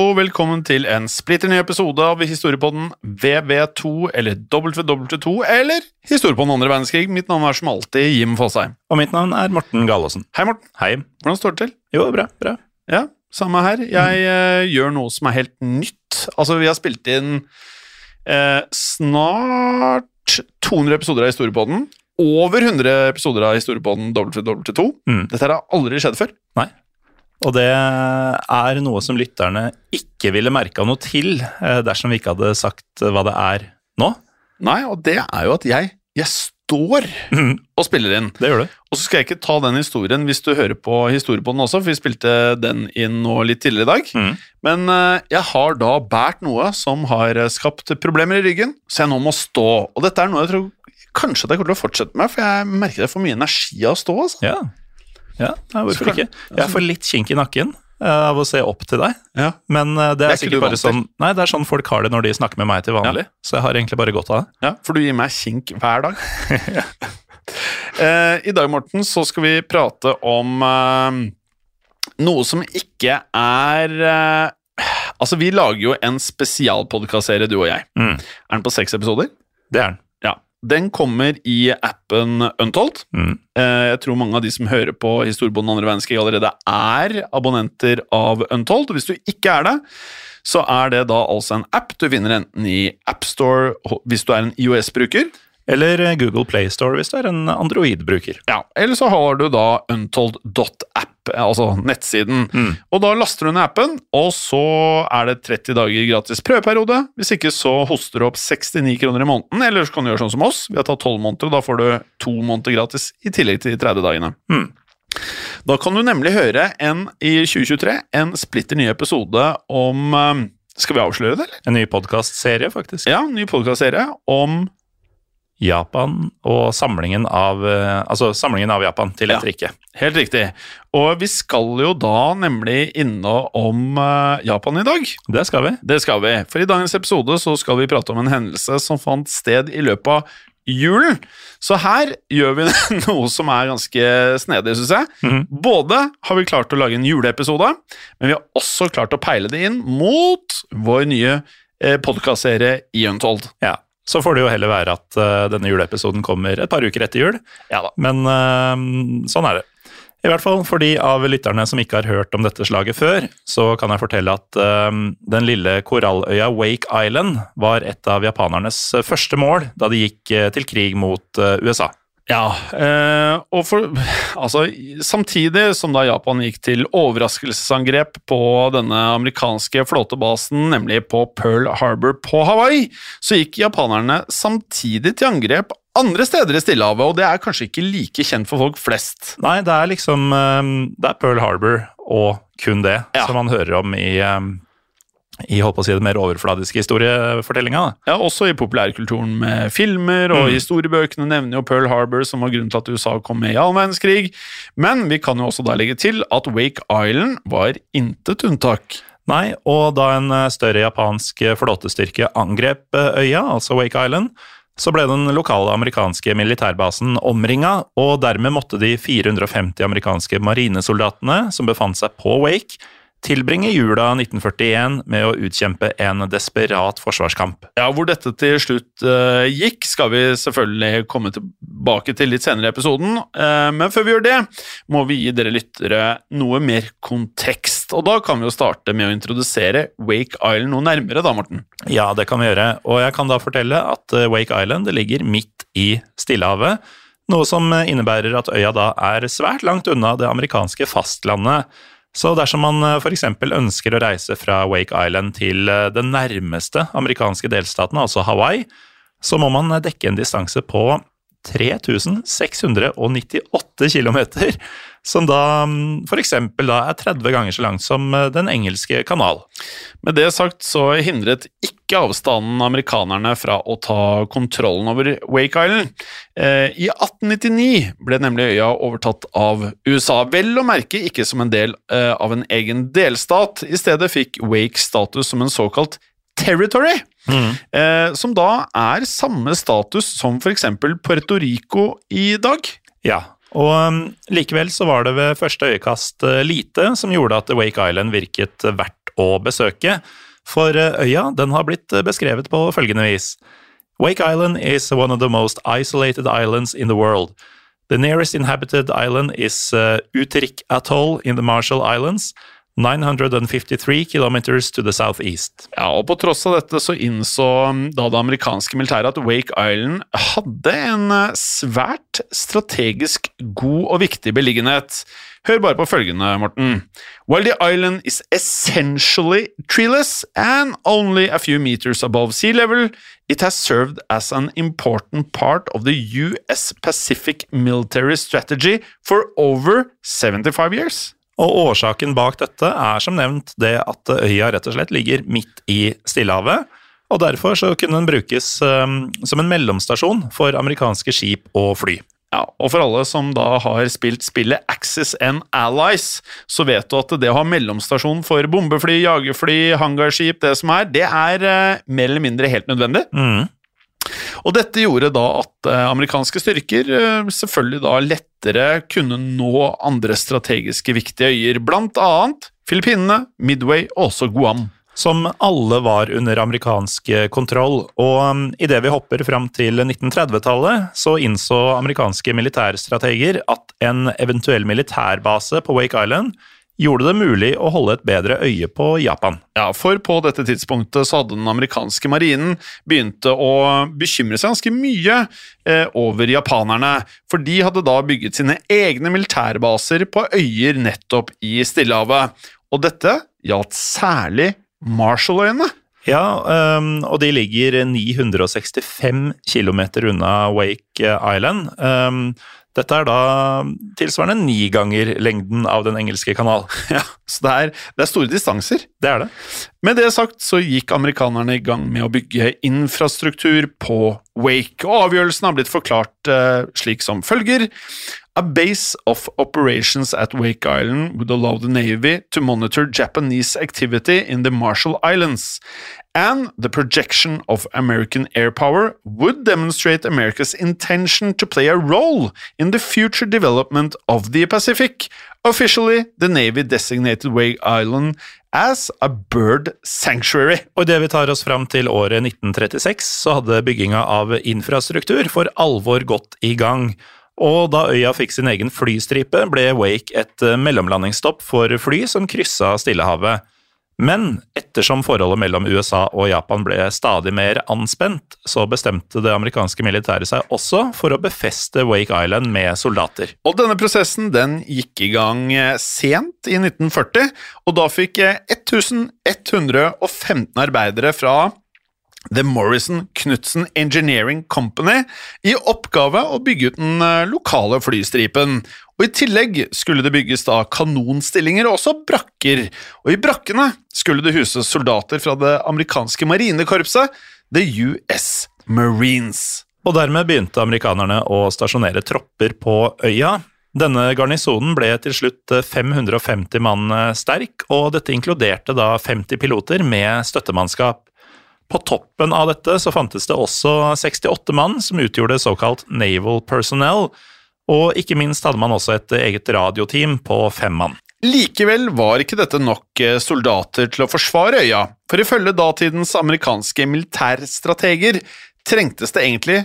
Og velkommen til en splitter ny episode av Historiepodden VV2 eller WW2 eller Historiepodden andre verdenskrig. Mitt navn er som alltid Jim Fosheim. Og mitt navn er Morten Galaasen. Hei, Morten. Hei. Hvordan står det til? Jo, bra, bra. Ja, samme her. Jeg uh, gjør noe som er helt nytt. Altså, vi har spilt inn uh, snart 200 episoder av Historiepodden. Over 100 episoder av Historiepodden WW2. Mm. Dette har aldri skjedd før. Og det er noe som lytterne ikke ville merka noe til eh, dersom vi ikke hadde sagt hva det er nå. Nei, og det er jo at jeg, jeg står og spiller inn. Det gjør du. Og så skal jeg ikke ta den historien hvis du hører på historiepodden også, for vi spilte den inn nå litt tidligere i dag. Mm. Men eh, jeg har da båret noe som har eh, skapt problemer i ryggen, så jeg nå må stå. Og dette er noe jeg tror kanskje at jeg kommer til å fortsette med, for jeg merker jeg får mye energi av å stå. altså. Ja. Ja nei, hvorfor ikke? Jeg får litt kink i nakken eh, av å se opp til deg. Ja. Men eh, det Det er er, sikkert bare sånn Nei, det er sånn folk har det når de snakker med meg til vanlig. Så jeg har egentlig bare godt av det. Ja, for du gir meg kink hver dag. Eh, I dag, Morten, så skal vi prate om eh, noe som ikke er eh, Altså, vi lager jo en spesialpodkastserie, du og jeg. Mm. Er den på seks episoder? Det er den. Den kommer i appen Untold. Mm. Eh, Jeg tror mange av de som hører på Historiebånd andre verdenskrig, allerede er abonnenter av Untold. Og hvis du ikke er det, så er det da altså en app du finner enten i AppStore hvis du er en IOS-bruker, Eller eh, Google Play Store hvis du er en Android-bruker. ja, eller så har du da untold.app, altså nettsiden. Mm. Og da laster du ned appen, og så er det 30 dager gratis prøveperiode. Hvis ikke så hoster du opp 69 kroner i måneden, eller så kan du gjøre sånn som oss. Vi har tatt 12 måneder, og da får du to måneder gratis i tillegg til de 30 dagene. Mm. Da kan du nemlig høre en i 2023, en splitter ny episode om eh, Skal vi avsløre det, eller? En ny podkastserie, faktisk. Ja, en ny podkastserie om Japan og samlingen av eh, Altså samlingen av Japan til et Ja. rike. Helt riktig. Og vi skal jo da nemlig innom eh, Japan i dag. Det skal vi. Det skal vi. For i dagens episode så skal vi prate om en hendelse som fant sted i løpet av julen. Så her gjør vi noe som er ganske snedig, syns jeg. Mhm. Både har vi klart å lage en juleepisode, men vi har også klart å peile det inn mot vår nye eh, podkastserie Iuntold. Ja. Så får det jo heller være at uh, denne juleepisoden kommer et par uker etter jul. Ja da. Men uh, sånn er det. I hvert fall for de av lytterne som ikke har hørt om dette slaget før, så kan jeg fortelle at uh, den lille koralløya Wake Island var et av japanernes første mål da de gikk til krig mot USA. Ja, eh, og for Altså, samtidig som da Japan gikk til overraskelsesangrep på denne amerikanske flåtebasen, nemlig på Pearl Harbor på Hawaii, så gikk japanerne samtidig til angrep andre steder i Stillehavet, og det er kanskje ikke like kjent for folk flest. Nei, det er liksom eh, Det er Pearl Harbor og kun det Ja. som man hører om i eh, i på å si det mer overfladiske historiefortellinga. Ja, Også i populærkulturen med filmer, og historiebøkene nevner jo Pearl Harbor, som var grunnen til at USA kom med i verdenskrig. Men vi kan jo også da legge til at Wake Island var intet unntak. Nei, og da en eh, større japansk flåtestyrke angrep eh, øya, altså Wake Island, så ble den lokale amerikanske militærbasen omringa, og dermed måtte de 450 amerikanske marinesoldatene som befant seg på Wake, tilbringe jula 1941 med å utkjempe en desperat forsvarskamp. Ja, Hvor dette til slutt uh, gikk, skal vi selvfølgelig komme tilbake til litt senere i episoden. Uh, men før vi gjør det, må vi gi dere lyttere noe mer kontekst. Og da kan vi jo starte med å introdusere Wake Island noe nærmere, da, Morten. Ja, det kan vi gjøre, og jeg kan da fortelle at eh, Wake Island det ligger midt i Stillehavet, noe som innebærer at øya da er svært langt unna det amerikanske fastlandet. Så dersom man eh, f.eks. ønsker å reise fra Wake Island til eh, den nærmeste amerikanske delstaten, altså Hawaii, så må man eh, dekke en distanse på 3698 km, som da f.eks. da er 30 ganger så langt som eh, Den engelske kanal. Med det sagt så hindret ikke avstanden amerikanerne fra å ta kontrollen over Wake Island. Eh, I 1899 ble nemlig øya overtatt av USA, vel å merke ikke som en del eh, av en egen delstat. I stedet fikk Wake status som en såkalt territory, eh, som da er samme status som f.eks. Puerto Rico i dag. Ja, og um, likevel så var det ved første øyekast uh, lite som gjorde at Wake Island virket verdt å besøke. For uh, øya den har blitt uh, beskrevet på følgende vis. Wake Island is one of the most isolated islands in the world. The nearest inhabited island is uh, Utrik Atoll in the Marshall Islands, 953 kilometers to the southeast. Ja, og På tross av dette så innså um, da det amerikanske militæret at Wake Island hadde en eh, svært strategisk god og viktig beliggenhet. Hør bare på følgende, Morten. While the island is essentially treeless and only a few meters above sea level, it has served as an important part of the US Pacific military strategy for over 75 years. Og årsaken bak dette er som nevnt det at øya rett og slett ligger midt i Stillehavet, og derfor så kunne den brukes um, som en mellomstasjon for amerikanske skip og fly. Ja, og for alle som da har spilt spillet Axis and Allies, så vet du at det å ha mellomstasjon for bombefly, jagerfly, hangarskip, det som er, det er uh, mer eller mindre helt nødvendig. Mm. Og dette gjorde da at eh, amerikanske styrker eh, selvfølgelig da lettere kunne nå andre strategiske viktige øyer, blant annet Filippinene, Midway og også Guam. Som alle var under amerikansk kontroll, og um, idet vi hopper fram til 1930-tallet, så innså amerikanske militærstrateger at en eventuell militærbase på Wake Island gjorde det mulig å holde et bedre øye på Japan. Ja, for på dette tidspunktet så hadde den amerikanske marinen begynt å bekymre seg ganske mye eh, over japanerne, for de hadde da bygget sine egne militærbaser på øyer nettopp i Stillehavet. Og dette gjaldt særlig Marshalløyene. Ja, um, og de ligger 965 km unna Wake Island. Um, dette er da tilsvarende ni ganger lengden av Den engelske kanal. Ja, så det er, det er store distanser. Det er det. Med det sagt så gikk amerikanerne i gang med å bygge infrastruktur på Wake, og avgjørelsen har blitt forklart eh, slik som følger. A base of operations at Wake Island would allow the Navy to monitor Japanese activity in the Marshall Islands, and the projection of American air power would demonstrate America's intention to play a role in the future development of the Pacific. Officially, the Navy designated Wake Island as a bird sanctuary. Og idet vi tar oss fram til året 1936, så hadde bygginga av infrastruktur for alvor gått i gang. Og da øya fikk sin egen flystripe, ble Wake et eh, mellomlandingsstopp for fly som kryssa Stillehavet. Men ettersom forholdet mellom USA og Japan ble stadig mer anspent, så bestemte det amerikanske militæret seg også for å befeste Wake Island med soldater. Og denne prosessen den gikk i gang eh, sent i 1940, og da fikk eh, 1115 arbeidere fra The Morrison Knutsen Engineering Company i oppgave å bygge ut den eh, lokale flystripen. Og I tillegg skulle det bygges da kanonstillinger og også brakker. Og I brakkene skulle det huses soldater fra det amerikanske marinekorpset, The US Marines. Og dermed begynte amerikanerne å stasjonere tropper på øya. Denne garnisonen ble til slutt 550 mann sterk, og dette inkluderte da 50 piloter med støttemannskap. På toppen av dette så fantes det også 68 mann som utgjorde såkalt naval personnel, og ikke minst hadde man også et eget radioteam på fem mann. Likevel var ikke dette nok eh, soldater til å forsvare øya, for ifølge datidens amerikanske militærstrateger trengtes det egentlig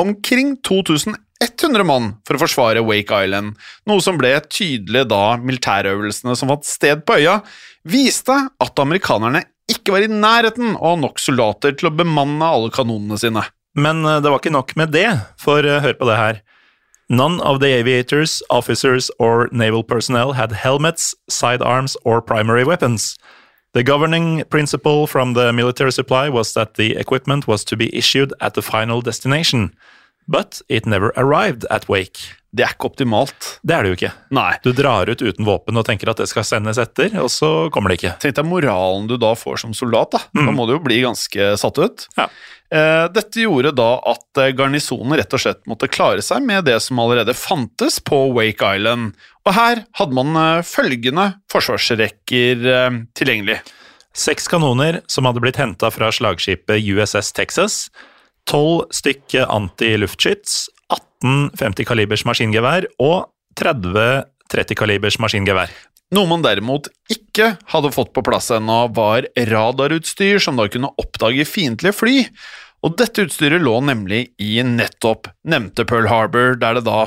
omkring 2100 mann for å forsvare Wake Island, noe som ble tydelig da militærøvelsene som fant sted på øya, viste at amerikanerne ikke var i nærheten av nok soldater til å bemanne alle kanonene sine. Men eh, det var ikke nok med det, for eh, hør på det her. None of the aviators, officers or naval personnel had helmets, sidearms or primary weapons. The governing principle from the military supply was that the equipment was to be issued at the final destination, but it never arrived at Wake. Det er ikke optimalt. Det er det jo ikke. Nei. Du drar ut uten våpen og tenker at det skal sendes etter, og så kommer det ikke. Tenk deg moralen du da får som soldat. Da Da må du jo bli ganske satt ut. Ja. Eh, Dette gjorde da at eh, garnisonen rett og slett måtte klare seg med det som allerede fantes på Wake Island. Og her hadde man eh, følgende forsvarsrekker eh, tilgjengelig. Seks kanoner som hadde blitt henta fra slagskipet USS Texas, tolv stykk anti-luftskyts, 18 50 kalibers maskingevær og 30 30 kalibers maskingevær. Noe man derimot ikke hadde fått på plass ennå, var radarutstyr som da kunne oppdage fiendtlige fly. Og dette utstyret lå nemlig i nettopp nevnte Pearl Harbor, der det da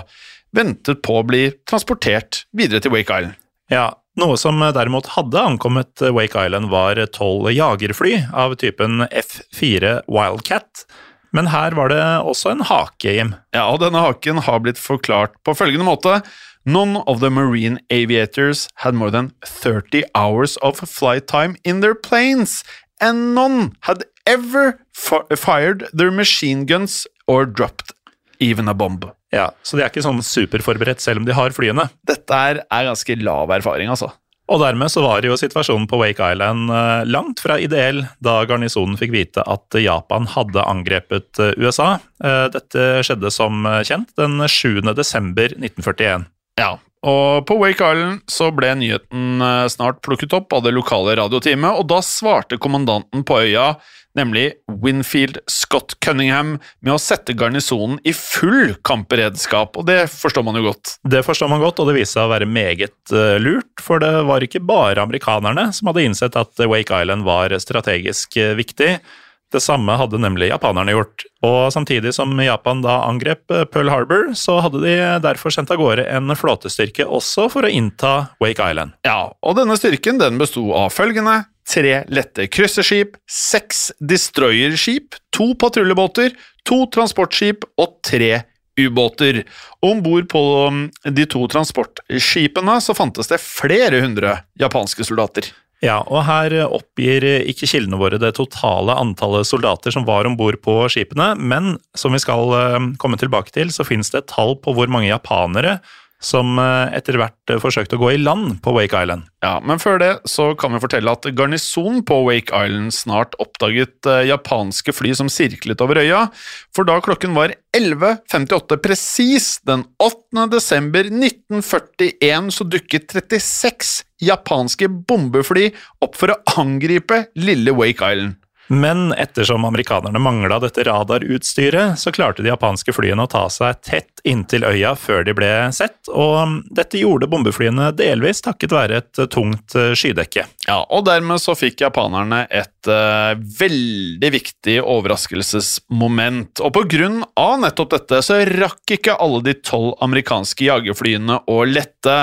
ventet på å bli transportert videre til Wake Island. Ja, noe som derimot hadde ankommet Wake Island, var tolv jagerfly av typen F4 Wildcat. Men her var det også en hake, Jim. Ja, og denne haken har blitt forklart på følgende måte. None of the marine aviators had more than 30 hours of flight time in their planes, and none had ever fired their machine guns or dropped even a bomb. Ja, Så de er ikke sånn superforberedt selv om de har flyene. Dette er, er ganske lav erfaring, altså. Og dermed så var jo situasjonen på Wake Island eh, langt fra ideell da garnisonen fikk vite at Japan hadde angrepet eh, USA. Eh, Dette skjedde som kjent den 7. desember 1941. Ja, og på Wake Island så ble nyheten snart plukket opp av det lokale radioteamet, og da svarte kommandanten på øya, nemlig Winfield Scott Cunningham, med å sette garnisonen i full kampberedskap, og det forstår man jo godt. Det forstår man godt, og det viste seg å være meget eh, lurt, for det var ikke bare amerikanerne som hadde innsett at Wake Island var strategisk eh, viktig. Det samme hadde nemlig japanerne gjort. Og samtidig som Japan da angrep eh, Pearl Harbor, så hadde de derfor sendt av gårde en flåtestyrke også for å innta Wake Island. Ja, og denne styrken den besto av følgende tre lette krysserskip, seks destroyerskip, to patruljebåter, to transportskip og tre ubåter. Om bord på um, de to transportskipene så fantes det flere hundre japanske soldater. Ja, og her oppgir ikke kildene våre det totale antallet soldater som var om bord på skipene, men som vi skal eh, komme tilbake til, så finnes det et tall på hvor mange japanere som eh, etter hvert eh, forsøkte å gå i land på Wake Island. Ja, Men før det så kan vi fortelle at garnisonen på Wake Island snart oppdaget eh, japanske fly som sirklet over øya, for da klokken var 11.58 presis den 8. desember 1941 så dukket 36 japanske bombefly opp for å angripe lille Wake Island. Men ettersom amerikanerne mangla dette radarutstyret, så klarte de japanske flyene å ta seg tett inntil øya før de ble sett, og dette gjorde bombeflyene delvis takket være et tungt skydekke. Ja, og dermed så fikk japanerne et uh, veldig viktig overraskelsesmoment. Og på grunn av nettopp dette så rakk ikke alle de tolv amerikanske jagerflyene å lette,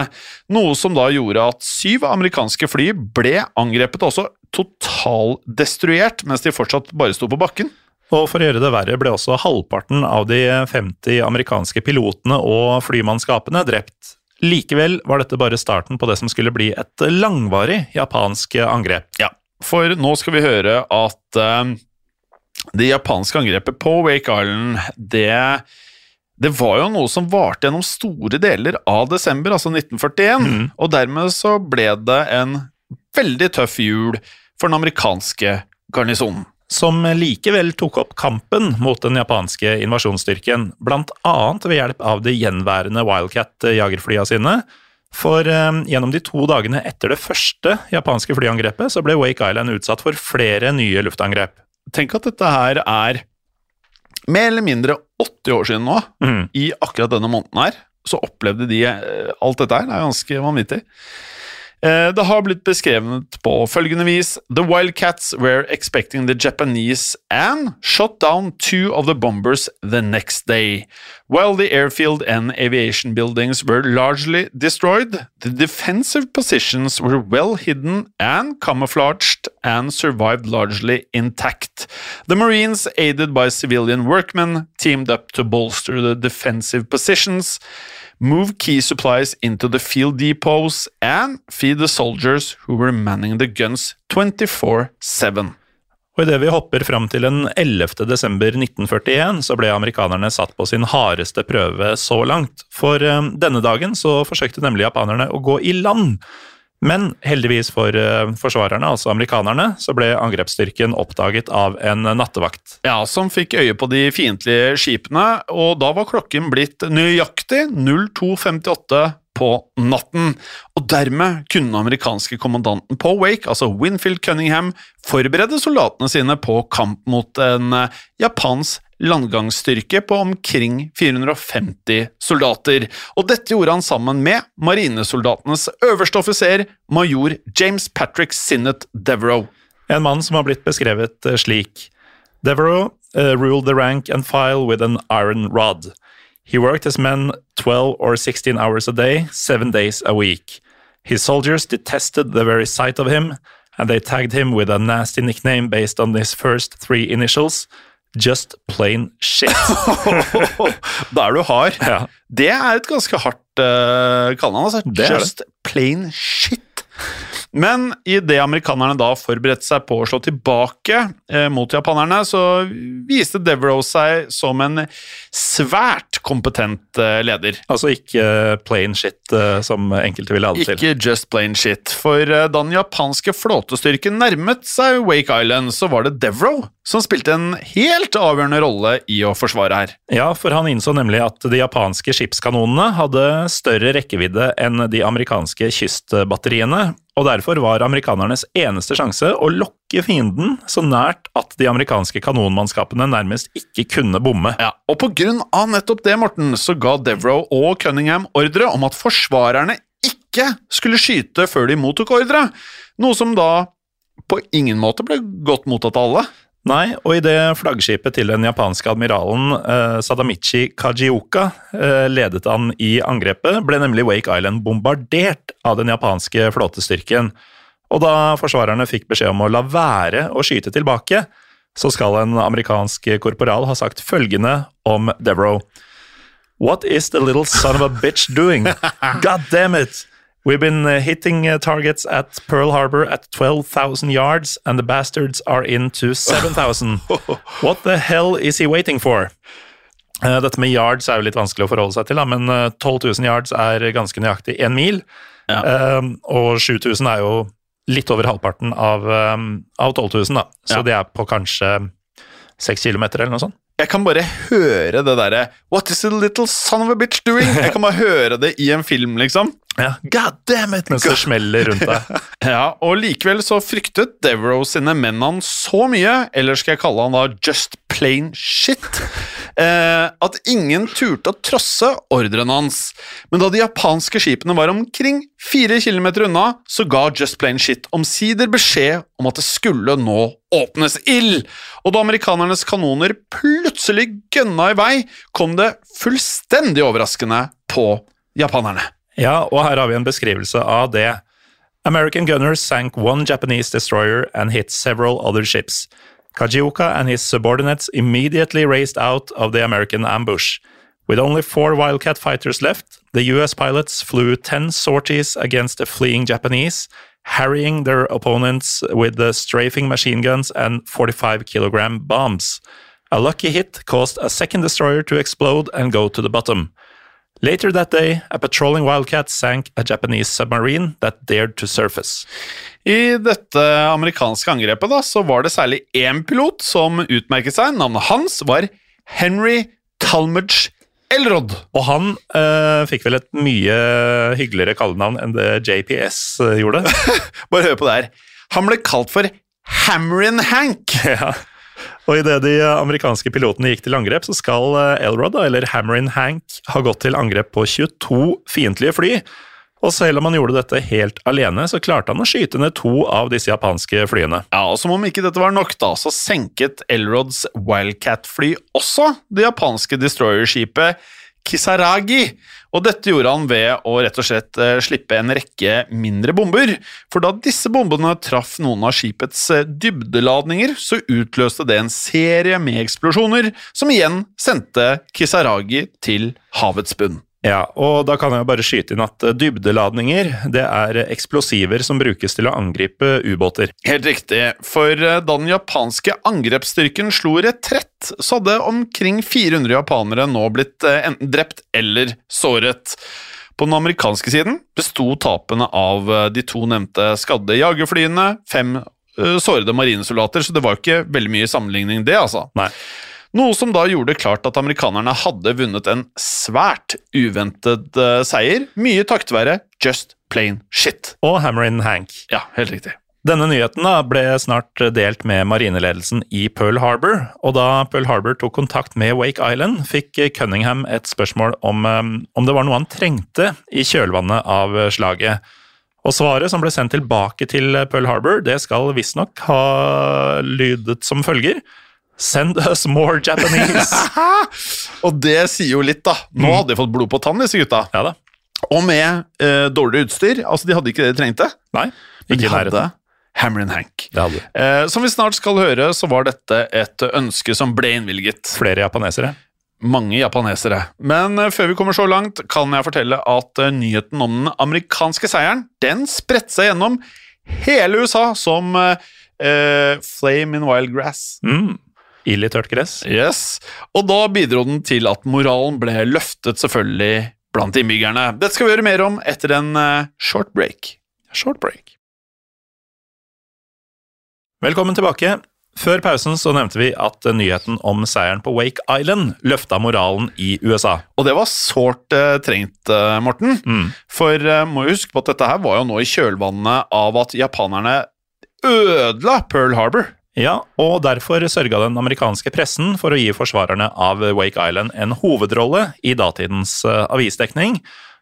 noe som da gjorde at syv amerikanske fly ble angrepet og også totaldestruert mens de fortsatt bare sto på bakken. Og for å gjøre det verre ble også halvparten av de 50 amerikanske pilotene og flymannskapene drept. Likevel var dette bare starten på det som skulle bli et langvarig japansk angrep. Ja, for nå skal vi høre at uh, det japanske angrepet på Wake Island, det, det var jo noe som varte gjennom store deler av desember, altså 1941, og dermed så ble det en veldig tøff jul for den amerikanske garnisonen. Som likevel tok opp kampen mot den japanske invasjonsstyrken, annet ved hjelp av de gjenværende Wildcat-jagerflya sine. For eh, gjennom de to dagene etter det første japanske flyangrepet, så ble Wake Island utsatt for flere nye luftangrep. Tenk at dette her er mer eller mindre 80 år siden nå. Mm. I akkurat denne måneden her så opplevde de eh, alt dette her. Det er ganske vanvittig. Eh, Det har blitt beskrevet på følgende vis The Wildcats were expecting the Japanese and shot down two of the bombers the next day. While the airfield and aviation buildings were largely destroyed, the defensive positions were well hidden and camouflaged and survived largely intact. The Marines, aided by civilian workmen, teamed up to bolster the defensive positions move key supplies into the field depots, and feed the soldiers who were manning the guns 24 7. Og idet vi hopper fram til den 11. desember 1941, så ble amerikanerne satt på sin hardeste prøve så langt. For eh, denne dagen så forsøkte nemlig japanerne å gå i land. Men heldigvis for eh, forsvarerne, altså amerikanerne, så ble angrepsstyrken oppdaget av en nattevakt. Ja, som fikk øye på de fiendtlige skipene, og da var klokken blitt nøyaktig 02.58 på natten. Og dermed kunne den amerikanske kommandanten på Wake, altså Winfield Cunningham, forberede soldatene sine på kamp mot en eh, japansk landgangsstyrke på omkring 450 soldater. Og dette gjorde han sammen med marinesoldatenes øverste offiser, major James Patrick Sinnet Devereaux. En mann som har blitt beskrevet eh, slik. Devereaux uh, ruled the rank and file with an iron rod. He worked as men 12 or 16 hours a day, seven days a week. His soldiers detested the very sight of him, and they tagged him with a nasty nickname based on his first three initials, Just Plain Shit. da er du hard. Ja. Det er et ganske hardt uh, kallenavn. Altså. Just plain shit. Men idet amerikanerne da forberedte seg på å slå tilbake eh, mot japanerne, så viste Devereaux seg som en svært kompetent eh, leder. altså ikke plain shit, eh, som enkelte ville ha det til. Ikke just plain shit, for eh, da den japanske flåtestyrken nærmet seg Wake Island, så var det Devereaux som spilte en helt avgjørende rolle i å forsvare her. Ja, for han innså nemlig at de japanske skipskanonene hadde større rekkevidde enn de amerikanske kystbatteriene, og derfor var amerikanernes eneste sjanse å lokke fienden så nært at de amerikanske kanonmannskapene nærmest ikke kunne bomme. Ja, og på grunn av nettopp det, Morten, så ga Devereux og Cunningham ordre om at forsvarerne ikke skulle skyte før de mottok ordre, noe som da på ingen måte ble godt mottatt av alle. Nei, og i det flaggskipet til den japanske admiralen eh, Sadamichi Kajioka eh, ledet han i angrepet, ble nemlig Wake Island bombardert av den japanske flåtestyrken. Og da forsvarerne fikk beskjed om å la være å skyte tilbake, så skal en amerikansk korporal ha sagt følgende om Devereaux. What is the little son of a bitch doing? God damn it! We've been uh, hitting uh, targets at Pearl Harbor at 12,000 yards, and the bastards are into 7,000. What the hell is he waiting for? Eh, Dette med yards er jo litt vanskelig å forholde seg til, men eh, 12 000 yards er ganske nøyaktig én mil. Eh, og 7000 er jo litt over halvparten av, eh, av 12 000, da. Så Ja. det er på kanskje 6 kilometer eller noe sånt. Jeg kan bare høre det derre What is a little son of a bitch doing? Jeg kan bare høre det i en film, liksom. Ja, God damn it! Mens det smeller rundt deg. Ja, og likevel så fryktet Devereaux sine menn han så mye, eller skal jeg kalle han da just plain shit, at ingen turte å trosse ordren hans. Men da de japanske skipene var omkring fire kilometer unna, så ga just plain shit omsider beskjed om at det skulle nå åpnes ild. Og da amerikanernes kanoner plutselig gønna i vei, kom det fullstendig overraskende på japanerne. Ja, og her har vi en beskrivelse av det. American gunners sank one Japanese destroyer and hit several other ships. Kajioka and his subordinates immediately raced out of the American ambush. With only four Wildcat fighters left, the US pilots flew 10 sorties against the fleeing Japanese, harrying their opponents with the strafing machine guns and 45 kilogram bombs. A lucky hit caused a second destroyer to explode and go to the bottom. Later that day, a patrolling Wildcat sank a Japanese submarine that dared to surface. I dette amerikanske angrepet da, så var det særlig én pilot som utmerket seg. Navnet hans var Henry Talmadge Elrod. Og han eh, fikk vel et mye hyggeligere kallenavn enn det JPS eh, gjorde. Bare hør på det her. Han ble kalt for Hammerin Hank. ja. Og idet de amerikanske pilotene gikk til angrep, så skal eh, Elrod, eller Hammerin Hank, ha gått til angrep på 22 fiendtlige fly. Og selv om han gjorde dette helt alene, så klarte han å skyte ned to av disse japanske flyene. Ja, og Som om ikke dette var nok, da, så senket Elrods Wildcat-fly også det japanske destroyerskipet Kisaragi. Og dette gjorde han ved å rett og slett eh, slippe en rekke mindre bomber. For da disse bombene traff noen av skipets eh, dybdeladninger, så utløste det en serie med eksplosjoner, som igjen sendte Kisaragi til havets bunn. Ja, og da kan jeg bare skyte inn at eh, dybdeladninger det er eksplosiver som brukes til å angripe ubåter. Helt riktig, for eh, da den japanske angrepsstyrken slo retrett, så hadde omkring 400 japanere nå blitt eh, enten drept eller såret. På den amerikanske siden besto tapene av de to nevnte skadde jagerflyene, fem sårede marinesoldater, så det var ikke veldig mye sammenligning, det, altså. Nei. Noe som da gjorde det klart at amerikanerne hadde vunnet en svært uventet uh, seier, mye takket være just plain shit. Og Hammerin Hank. Ja, helt riktig. Denne nyheten da ble snart delt med marineledelsen i Pearl Harbor, og da Pearl Harbor tok kontakt med Wake Island, fikk Cunningham et spørsmål om, om det var noe han trengte i kjølvannet av slaget. Og svaret som ble sendt tilbake til Pearl Harbor, det skal visstnok ha lydet som følger. Send us more Japanese. og det sier jo litt, da. Nå hadde de fått blod på tann, disse gutta. Ja da. Og med eh, dårlig utstyr. Altså, de hadde ikke det de trengte. Nei, Men de hadde. Hammer and Hank. Det hadde de. Eh, som vi snart skal høre, så var dette et ønske som ble innvilget. Flere japanesere. Mange japanesere. Men eh, før vi kommer så langt, kan jeg fortelle at eh, nyheten om den amerikanske seieren, den spredte seg gjennom hele USA som eh, eh, Flame in Wild Grass. Mm. I tørt gress. Yes. Og da bidro den til at moralen ble løftet, selvfølgelig, blant innbyggerne. Dette skal vi gjøre mer om etter en eh, short break. Short break. Velkommen tilbake. Før pausen så nevnte vi at nyheten om seieren på Wake Island løfta moralen i USA. Og det var sårt eh, trengt, eh, Morten. Mm. For eh, må huske på at dette her var jo nå i kjølvannet av at japanerne ødela Pearl Harbor. Ja, og derfor sørga den amerikanske pressen for å gi forsvarerne av Wake Island en hovedrolle i datidens eh, avisdekning.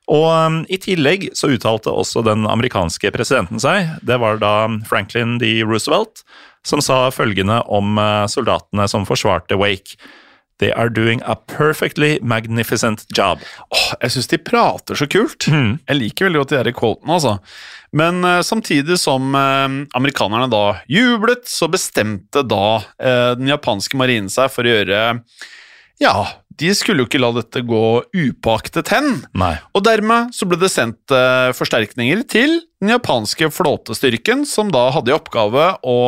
Og um, i tillegg så uttalte også den amerikanske presidenten seg. Det var da Franklin D. Roosevelt som sa følgende om eh, soldatene som forsvarte Wake. They are doing a perfectly magnificent job. Åh, jeg syns de prater så kult. Mm. Jeg liker veldig godt de her quotene, altså. Men uh, samtidig som uh, amerikanerne da jublet, så bestemte da uh, den japanske marinen seg for å gjøre Ja, de skulle jo ikke la dette gå upåaktet hen. Nei. Og dermed så ble det sendt eh, forsterkninger til den japanske flåtestyrken, som da hadde i oppgave å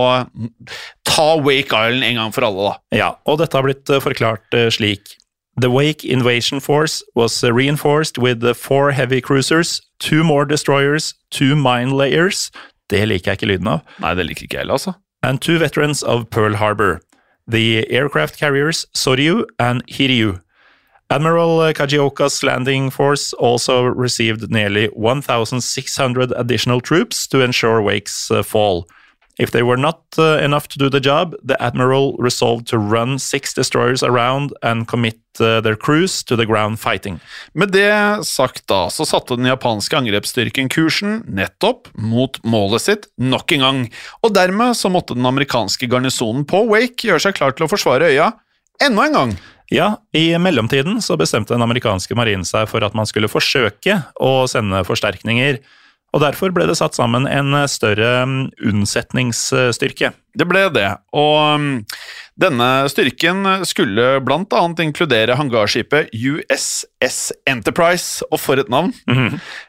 ta Wake Island en gang for alle, da. Ja, og dette har blitt eh, forklart eh, slik. The Wake Invasion Force was reinforced with four heavy cruisers, two more destroyers, two mine layers Det liker jeg ikke lyden av. Nei, det liker ikke jeg heller, altså. And two veterans of Pearl Harbor. The aircraft carriers Soryu and Hiryu. Admiral Kajioka's landing force also received nearly 1,600 additional troops to ensure Wake's uh, fall. If they were not uh, enough to do the job, the admiral resolved to run six destroyers around and commit uh, their crews to the ground fighting. Med det sagt da, så satte den japanske angrepsstyrken kursen nettopp mot målet sitt nok en gang, og dermed så måtte den amerikanske garnisonen på Wake gjøre seg klar til å forsvare øya enda en gang. Ja, i mellomtiden så bestemte den amerikanske marinen seg for at man skulle forsøke å sende forsterkninger, og derfor ble det satt sammen en større mm, unnsetningsstyrke. Det ble det. Og um, denne styrken skulle annet inkludere hangarskipet USS Enterprise, og for et navn.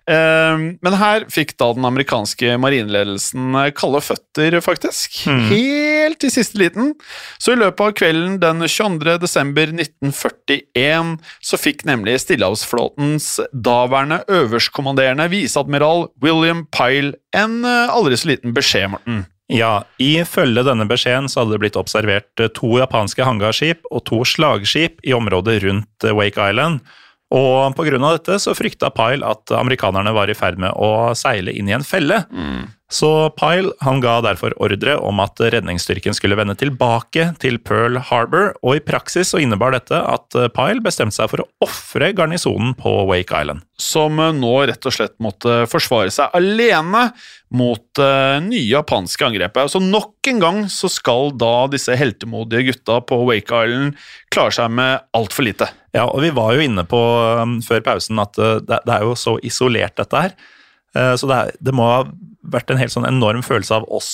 Eh, Men her fikk da den amerikanske marineledelsen kalde føtter, faktisk. Helt i siste liten. Så i løpet av kvelden den 22. desember 1941 så fikk nemlig Stillehavsflåtens daværende øverstkommanderende viseadmiral William Pyle en eh, aldri så liten beskjed, Morten. Ja, ifølge denne beskjeden så hadde det blitt observert eh, to japanske hangarskip og to slagskip i området rundt eh, Wake Island. Og pga. dette så frykta Pyle at amerikanerne var i ferd med å seile inn i en felle. Så Pyle han ga derfor ordre om at redningsstyrken skulle vende tilbake til Pearl Harbor, og i praksis så innebar dette at Pyle bestemte seg for å ofre garnisonen på Wake Island. som eh, nå rett og slett måtte forsvare seg alene mot uh, nye japanske angrepet. Så nok en gang så skal da disse heltemodige gutta på Wake Island klare seg med altfor lite. Ja, og vi var jo inne på um, før pausen at uh, det, det er jo så isolert dette her. Uh, så det, er, det må ha vært en helt sånn enorm følelse av oss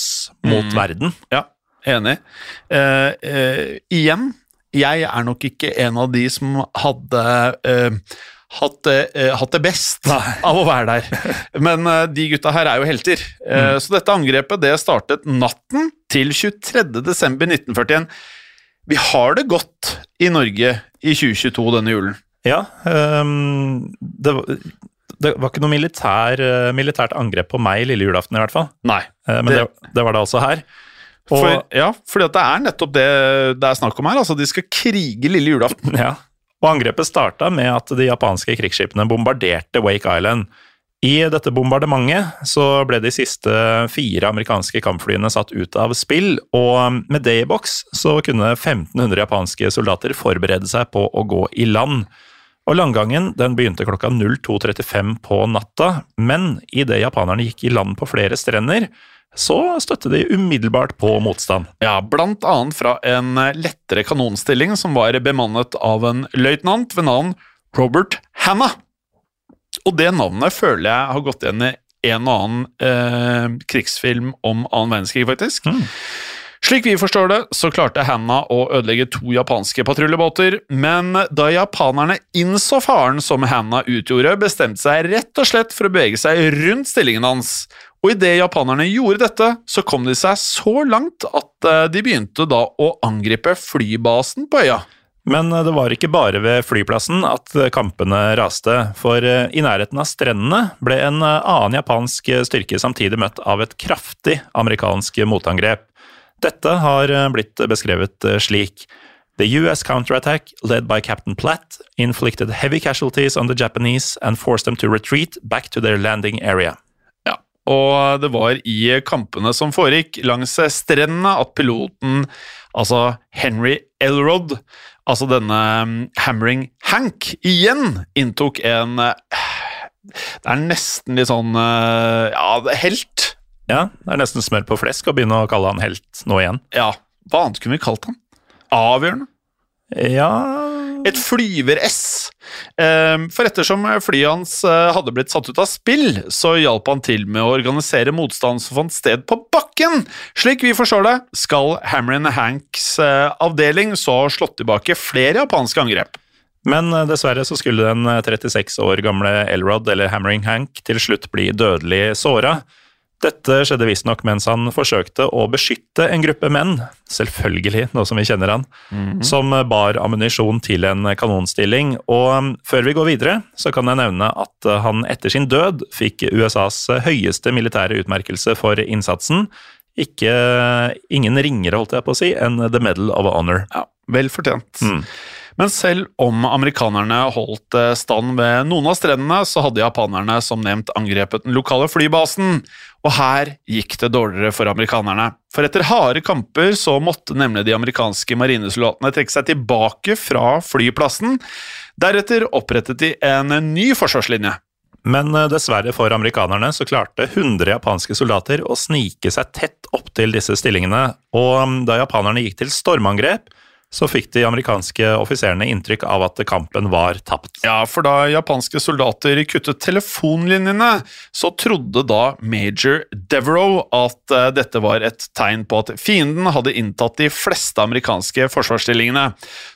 mot verden. Ja, enig. Uh, uh, igjen, jeg er nok ikke en av de som hadde uh, hatt, det, hatt det best av å være der. Men de gutta her er jo helter. Eh, Så dette angrepet det startet natten til 23. desember 1941. Vi har det godt i Norge i 2022 denne julen. Ja, um, det, var- det var ikke noe militær, uh, militært angrep på meg lille julaften i hvert fall. Nei. Uh, men det, det var det altså her. Og, For, ja, fordi det er nettopp det det er snakk om her. Altså, de skal krige lille julaften. ja. og angrepet starta med at de japanske krigsskipene bombarderte Wake Island. I dette bombardementet så ble de siste fire amerikanske kampflyene satt ut av spill, og med det i boks så kunne 1500 japanske soldater forberede seg på å gå i land. Og Landgangen den begynte klokka 02.35 på natta, men idet japanerne gikk i land på flere strender, så støtte de umiddelbart på motstand. Ja, blant annet fra en lettere kanonstilling som var bemannet av en løytnant ved navn Robert Hanna. Og det navnet føler jeg har gått igjen i en og annen eh, krigsfilm om annen verdenskrig, faktisk. Slik vi forstår det, så klarte Hanna å ødelegge to japanske patruljebåter, men da japanerne innså faren som Hanna utgjorde, bestemte seg rett og slett for å bevege seg rundt stillingen hans. Og idet japanerne gjorde dette, så kom de seg så langt at eh, de begynte da å angripe flybasen på øya. Men eh, det var ikke bare ved flyplassen at eh, kampene raste, for i nærheten av strendene ble en annen japansk styrke samtidig møtt av et kraftig amerikansk motangrep. Dette har eh, blitt beskrevet eh, slik. The US counterattack, led by Captain Platt, inflicted heavy casualties on the Japanese and forced them to retreat back to their landing area. Ja, og det var i kampene som foregikk langs strendene at piloten, altså Henry Elrod, altså denne mm, Hammering Hank, igjen inntok en eh, Det er nesten litt sånn eh, Ja, helt. Ja, det er nesten smør på flesk å begynne å kalle han helt nå igjen. Ja, hva annet kunne vi kalt han? Avgjørende. Ja Et flyver-S. Ehm, For ettersom flyet hans eh, hadde blitt satt ut av spill, så hjalp han til med å organisere motstand som fant sted på bakken. Slik vi forstår det, skal Hammerin Hanks eh, avdeling så ha slått tilbake flere japanske angrep. Men eh, dessverre så skulle den eh, 36 år gamle Elrod, eller Hammering Hank, til slutt bli dødelig såra. Dette skjedde visstnok mens han forsøkte å beskytte en gruppe menn, selvfølgelig, nå som vi kjenner han, som bar ammunisjon til en kanonstilling. Og um, før vi går videre, så kan jeg nevne at uh, han etter sin død fikk USAs høyeste militære utmerkelse for innsatsen. Ikke, ingen ringere, holdt jeg på å si, enn The Medal of Honor. Ja, Vel fortjent. Men selv om amerikanerne holdt eh, stand ved noen av strendene, så hadde japanerne som nevnt angrepet den lokale flybasen. Og her gikk det dårligere for amerikanerne. For etter harde kamper så måtte nemlig de amerikanske marinesoldatene trekke seg tilbake fra flyplassen. Deretter opprettet de en ny forsvarslinje. Men eh, dessverre for amerikanerne så klarte 100 japanske soldater å snike seg tett opp til disse stillingene, og um, da japanerne gikk til stormangrep, så fikk de amerikanske offiserene inntrykk av at kampen var tapt. Ja, for da japanske soldater kuttet telefonlinjene, så trodde da major Devereaux at eh, dette var et tegn på at fienden hadde inntatt de fleste amerikanske forsvarsstillingene.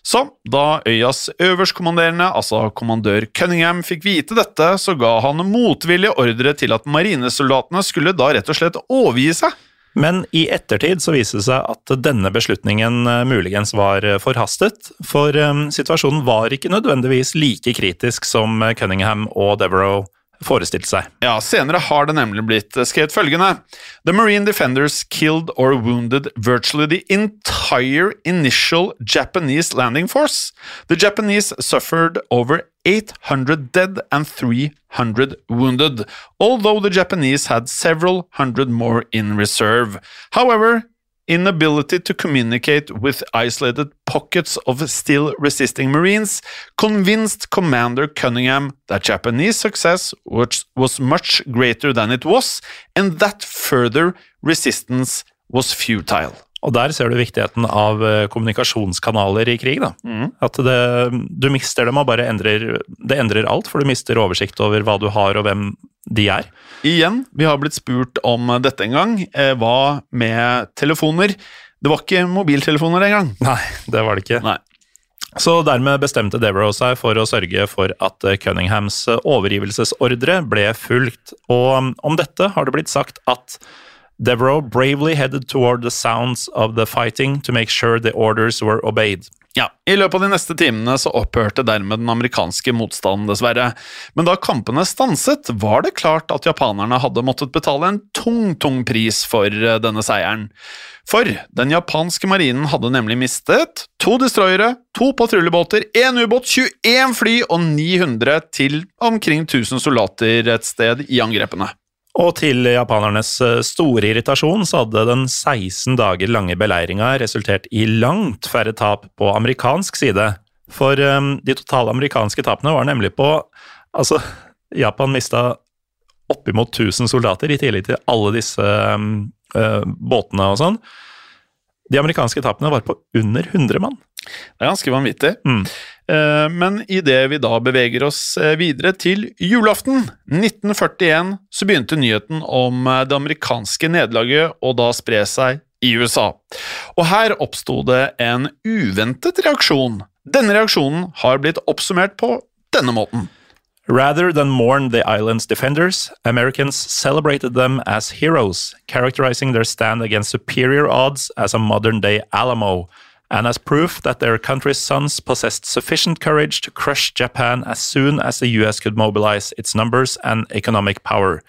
Så da øyas øverstkommanderende, altså kommandør Cunningham, fikk vite dette, så ga han motvillig ordre til at marinesoldatene skulle da rett og slett overgi seg. Men i ettertid så viste det seg at denne beslutningen eh, muligens var eh, forhastet, for eh, situasjonen var ikke nødvendigvis like kritisk som Cunningham og Devereaux forestilte seg. Ja, Senere har det nemlig blitt skrevet følgende The Marine Defenders killed or wounded virtually the entire initial Japanese landing force. The Japanese suffered over 800 dead and 300 wounded, although the Japanese had several hundred more in reserve. However, inability to communicate with isolated pockets of still resisting Marines convinced Commander Cunningham that Japanese success was, was much greater than it was, and that further resistance was futile. Og der ser du viktigheten av eh, kommunikasjonskanaler i krig. da. At det, du mister dem og bare endrer Det endrer alt, for du mister oversikt over hva du har og hvem de er. Igjen, vi har blitt spurt om dette en gang. Eh, hva med telefoner? Det var ikke mobiltelefoner engang. Nei, det var det ikke. Nei. Så dermed bestemte Devereaux seg for å sørge for at eh, Cunninghams overgivelsesordre ble fulgt. Og um, om dette har det blitt sagt at Devereaux bravely headed toward the sounds of the fighting to make sure the orders were obeyed. Ja, I løpet av de neste timene så opphørte dermed den amerikanske motstanden, dessverre. Men da kampene stanset, var det klart at japanerne hadde måttet betale en tung, tung pris for eh, denne seieren. For den japanske marinen hadde nemlig mistet to destroyere, to patruljebåter, én ubåt, 21 fly og 900 til omkring 1000 soldater et sted i angrepene. Og til japanernes eh, store irritasjon så hadde den 16 dager lange beleiringa resultert i langt færre tap på amerikansk side. For um, de totale amerikanske tapene var nemlig på Altså, Japan mista oppimot 1000 soldater, i tillegg til alle disse um, uh, båtene og sånn. De amerikanske tapene var på under 100 mann. Det er ganske vanvittig. Mm. Eh, Men idet vi da beveger oss eh, videre til julaften 1941, så begynte nyheten om eh, det amerikanske nederlaget å da spre seg i USA. Og her oppsto det en uventet reaksjon. Denne reaksjonen har blitt oppsummert på denne måten. Rather than mourn the island's defenders, Americans celebrated them as heroes, characterizing their stand against superior odds as a modern day Alamo, and as proof that their country's sons possessed sufficient courage to crush Japan as soon as the US could mobilize its numbers and economic power.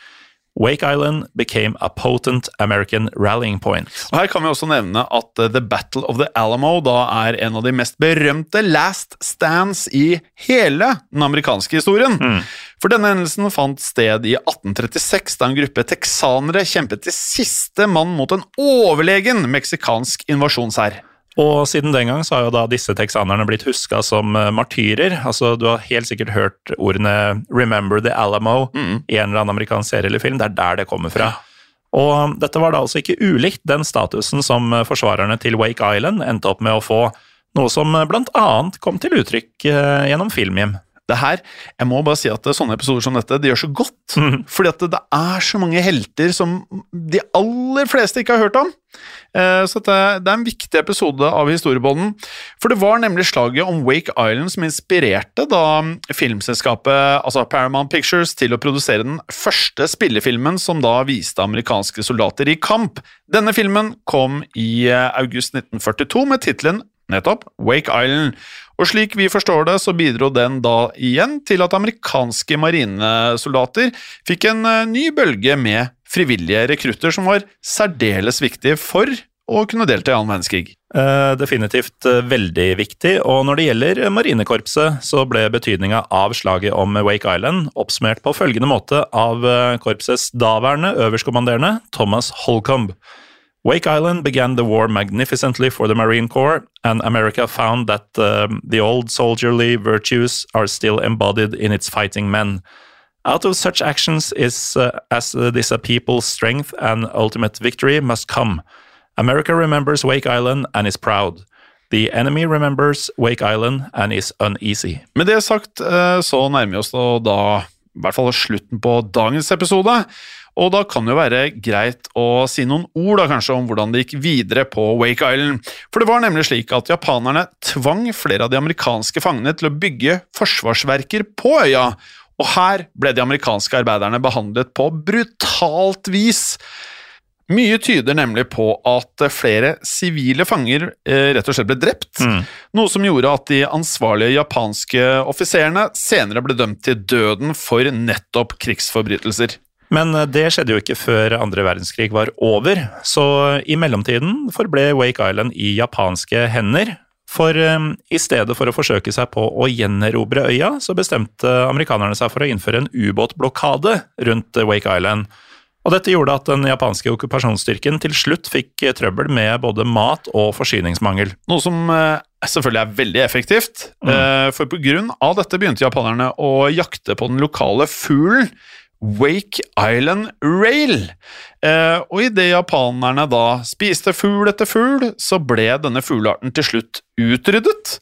Wake Island became a potent American rallying point. Og Her kan vi også nevne at eh, The Battle of the Alamo da er en av de mest berømte last stands i hele den amerikanske historien. For denne hendelsen fant sted i 1836, da en gruppe texanere kjempet til siste mann mot en overlegen meksikansk invasjonshær. Og siden den gang så har jo da disse texanerne blitt huska som eh, martyrer. Altså, Du har helt sikkert hørt ordene 'Remember the Alamo' i en eller annen amerikansk serie eller film. Det er der det kommer fra. Og dette var da altså ikke ulikt den statusen som eh, forsvarerne til Wake Island endte opp med å få, noe som eh, blant annet kom til uttrykk gjennom Filmhjem. Det her, jeg må bare si at sånne episoder som dette, det gjør så godt. Fordi at det er så mange helter som de aller fleste ikke har hørt om. Eh, så det, det er en viktig episode av historiebånden. For det var nemlig slaget om Wake Island som inspirerte da filmselskapet altså Paramount Pictures til å produsere den første spillefilmen som da viste amerikanske soldater i kamp. Denne filmen kom i eh, august 1942 med tittelen nettopp Wake Island. Og slik vi forstår det, så bidro den da igjen til at amerikanske marinesoldater fikk en eh, ny bølge med frivillige rekrutter, som var særdeles viktige for å kunne delta i annen verdenskrig. Eh, definitivt eh, veldig viktig, og når det gjelder marinekorpset, så ble betydninga av slaget om Wake Island oppsummert på følgende måte av eh, korpsets daværende øverstkommanderende Thomas Holcomb. Wake Island began the war magnificently for the Marine Corps, and America found that uh, the old soldierly virtues are still embodied in its fighting men. Out of such actions is uh, as uh, this a people's strength and ultimate victory must come. America remembers Wake Island and is proud. The enemy remembers Wake Island and is uneasy. Med det sagt eh, så nærmer vi oss da i hvert fall slutten på dagens episode. Og da kan det jo være greit å si noen ord da kanskje om hvordan det gikk videre på Wake Island. For det var nemlig slik at japanerne tvang flere av de amerikanske fangene til å bygge forsvarsverker på øya. Og her ble de amerikanske arbeiderne behandlet på brutalt vis. Mye tyder nemlig på at flere sivile fanger eh, rett og slett ble drept, noe som gjorde at de ansvarlige japanske offiserene senere ble dømt til døden for nettopp krigsforbrytelser. Men eh, det skjedde jo ikke før andre verdenskrig var over, så i mellomtiden forble Wake Island i japanske hender. For um, i stedet for å forsøke seg på å gjenerobre øya, så bestemte amerikanerne seg for å innføre en ubåtblokade rundt eh, Wake Island. Og dette gjorde at den japanske okkupasjonsstyrken til slutt fikk eh, trøbbel med både mat og forsyningsmangel. Noe som eh, selvfølgelig er veldig effektivt, eh, for på grunn av dette begynte japanerne å jakte på den lokale fuglen Wake Island Rail. Eh, og idet japanerne da spiste fugl etter fugl, så ble denne fuglearten til slutt utryddet.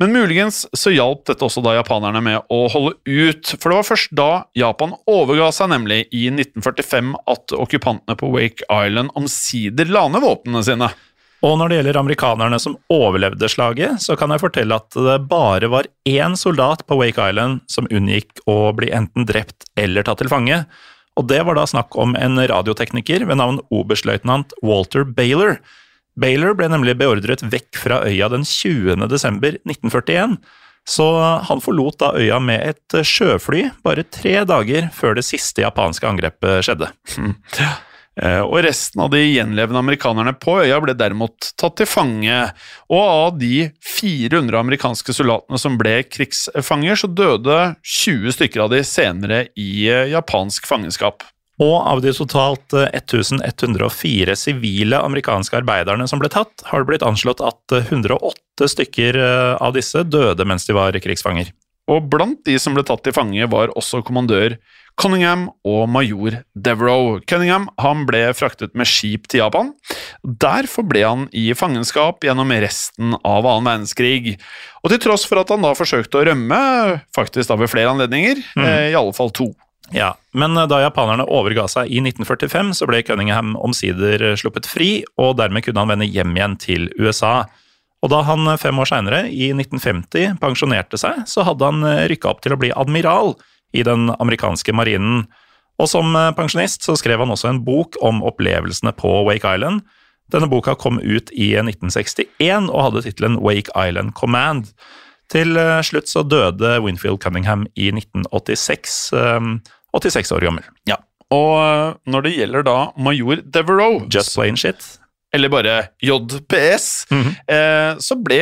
Men muligens så hjalp dette også da japanerne med å holde ut, for det var først da Japan overga seg, nemlig i 1945, at okkupantene på Wake Island omsider la ned våpnene sine. Og når det gjelder amerikanerne som overlevde slaget, så kan jeg fortelle at det bare var én soldat på Wake Island som unngikk å bli enten drept eller tatt til fange. Og det var da snakk om en radiotekniker ved navn oberstløytnant Walter Baylor. Baylor ble nemlig beordret vekk fra øya den 20. desember 1941. Så han forlot da øya med et sjøfly bare tre dager før det siste japanske angrepet skjedde. Eh, Og resten av de gjenlevende amerikanerne på øya ble derimot tatt til fange, og av de 400 amerikanske soldatene som ble krigsfanger, så døde 20 stykker av de senere i eh, japansk fangenskap. Og av de totalt eh, 1104 sivile amerikanske arbeiderne som ble tatt, har det blitt anslått at eh, 108 stykker eh, av disse døde mens de var krigsfanger. Og blant de som ble tatt til fange, var også kommandør Cunningham og major Devereaux. Cunningham han ble fraktet med skip til Japan. Derfor ble han i fangenskap gjennom resten av annen verdenskrig. Og til tross for at han da forsøkte å rømme, faktisk da ved flere anledninger, eh, i alle fall to. Ja, Men eh, da japanerne overga seg i 1945, så ble Cunningham omsider sluppet fri, og dermed kunne han vende hjem igjen til USA. Og da han eh, fem år seinere, i 1950, pensjonerte seg, så hadde han rykka opp til å bli admiral i den amerikanske marinen. Og som eh, pensjonist så skrev han også en bok om opplevelsene på Wake Island. Denne boka kom ut i 1961 og hadde tittelen Wake Island Command. Til eh, slutt så døde Winfield Cunningham i 1986, eh, 86 år gammel. Ja. Og eh, når det gjelder da major Devereaux, Just plain shit. Eller bare JPS, eh, så ble,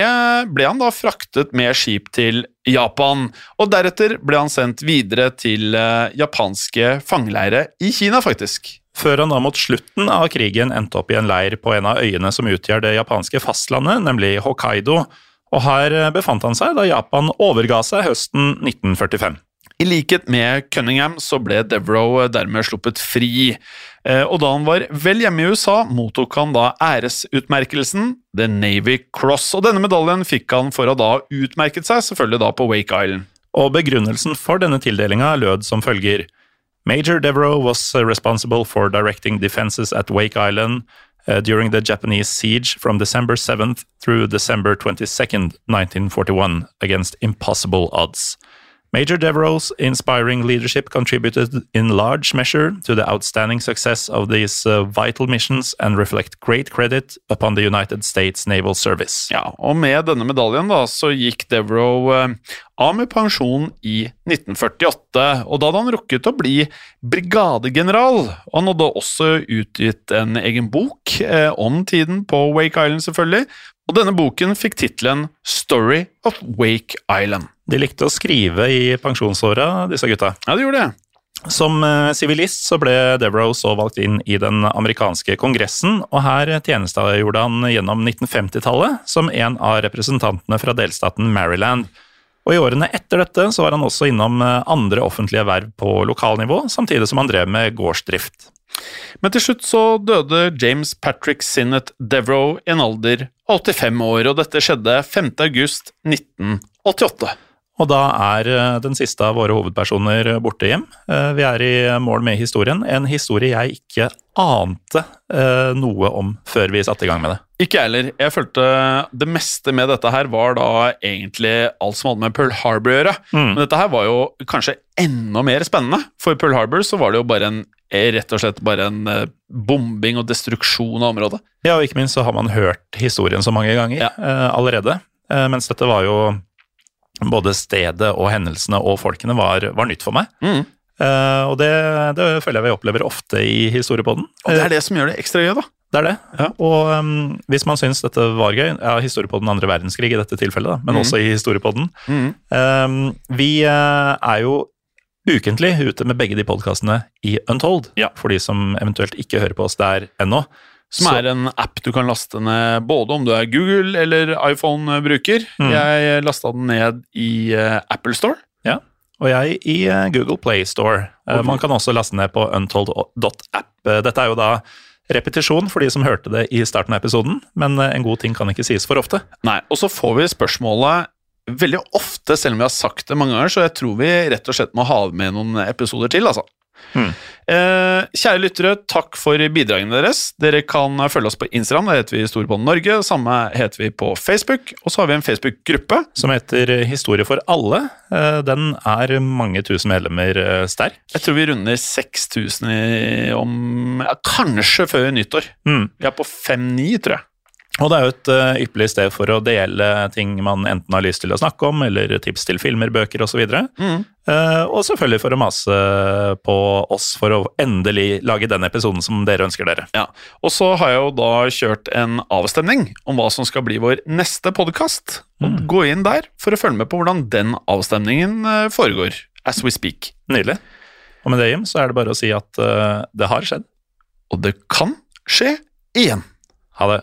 ble han da fraktet med skip til Japan, og deretter ble han sendt videre til eh, japanske fangeleire i Kina, faktisk. Før han da mot slutten av krigen endte opp i en leir på en av øyene som utgjør det japanske fastlandet, nemlig Hokkaido. Og her eh, befant han seg da Japan overga seg høsten 1945. I likhet med Cunningham så ble Devereaux dermed sluppet fri, Eh, og da han var vel hjemme i USA, mottok han da æresutmerkelsen The Navy Cross, og denne medaljen fikk han for å da utmerket seg, selvfølgelig da på Wake Island. Og begrunnelsen for denne tildelinga lød som følger. Major Devereaux was uh, responsible for directing defenses at Wake Island during the Japanese siege from December 7th through December 22nd, 1941, against impossible odds. Major Devereaux's inspiring leadership contributed in large measure to the outstanding success of these uh, vital missions and reflect great credit upon the United States Naval Service. Ja, og med denne medaljen da, så gikk Devereaux uh, av med pensjon i 1948, og da hadde han rukket å bli brigadegeneral. Og han hadde også utgitt en egen bok eh, om tiden på Wake Island, selvfølgelig, og denne boken fikk tittelen Story of Wake Island. De likte å skrive i pensjonsåra, disse gutta. Ja, de gjorde det. Som eh, sivilist så ble Devereaux så valgt inn i den amerikanske kongressen, og her tjenestegjorde han gjennom 1950-tallet som en av representantene fra delstaten Maryland. Og I årene etter dette så var han også innom eh, andre offentlige verv på lokalnivå, samtidig som han drev med gårdsdrift. Men til slutt så døde James Patrick Sinnett Devereaux i en alder 85 år, og dette skjedde 5. august 1988. Og da er eh, den siste av våre hovedpersoner borte, Jim. Eh, Vi er i mål med historien. En historie jeg ikke ante eh, noe om før vi satte i gang med det. Ikke jeg heller. Jeg følte det meste med dette her var da egentlig alt som hadde med Pearl Harbor å gjøre. Men dette her var jo kanskje enda mer spennende. For Pearl Harbor så var det jo bare en rett og slett bare en eh, bombing og destruksjon av området. Ja, og ikke minst så har man hørt historien så mange ganger Ja. uh, allerede. Uh, mens dette var jo både stedet og hendelsene og folkene var, var nytt for meg. Mm. Uh, og det, det føler jeg vi opplever ofte i historiepodden. Og det er det som gjør det ekstra gøy, da. Det er det. Ja. Og um, hvis man syns dette var gøy, ja, historiepodden andre verdenskrig i dette tilfellet, da, men mm. også i historiepodden Mm. um, Vi uh, er jo ukentlig ute med begge de podkastene i Untold, Ja. for de som eventuelt ikke hører på oss der ennå. Som Så- er en app du kan laste ned både om du er Google- eller iPhone-bruker. Mm. Jeg lasta den ned i uh, Apple Store. Ja, og jeg i uh, Google Play Store. Eh, Man kan også laste ned på untold.app. Dette er jo da repetisjon for de som hørte det i starten av episoden, men en god ting kan ikke sies for ofte. Nei, Og så får vi spørsmålet veldig ofte, selv om vi har sagt det mange ganger, så jeg tror vi rett og slett må ha med noen episoder til, altså. Mm. Eh, kjære lyttere, takk for bidragene deres. Dere kan følge oss på Instagram, der heter vi Storbånd Norge. Samme heter vi på Facebook. Og så har vi en Facebook-gruppe. Som heter Historie for alle. Eh, Den er mange tusen medlemmer eh, sterk. Jeg tror vi runder 6000 om ja, Kanskje før nyttår. Mm. Vi er på 5-9, tror jeg. Og det er jo et eh, ypperlig sted for å dele ting man enten har lyst til å snakke om, eller tips til filmer, bøker osv. Og, Mm. uh, og selvfølgelig for å mase på oss for å endelig lage den episoden som dere ønsker dere. Ja, Og så har jeg jo da kjørt en avstemning om hva som skal bli vår neste podkast. Gå inn der for å følge med på hvordan den avstemningen eh, foregår. As we speak. Nydelig. Og med det, Jim, så er det bare å si at uh, det har skjedd. Og det kan skje igjen. Ha det.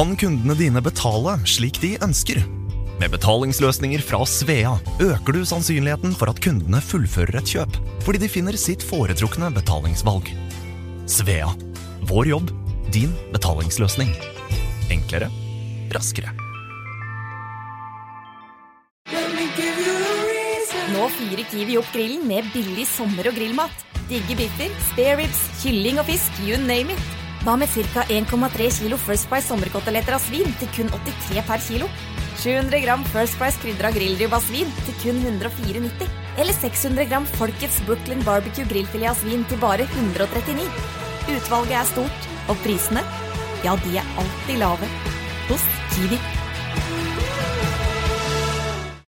Kan kundene dine betale slik de ønsker? Med betalingsløsninger fra Svea øker du sannsynligheten for at kundene fullfører et kjøp, fordi de finner sitt foretrukne betalingsvalg. Svea vår jobb, din betalingsløsning. Enklere, raskere. Nå fyrer Kiwi opp grillen med billig sommer- og grillmat. Digge biffer, spareribs, kylling og fisk, you name it. Hva med ca. 1,3 kilo First Price sommerkoteletter av svin til kun 83 per kilo? 700 gram First Price krydra grillribbe av svin til kun 104,90. Eller 600 gram Folkets Brooklyn Barbecue grillfilet av svin til bare 139. Utvalget er stort, og prisene, ja, de er alltid lave. Hos Kiwi.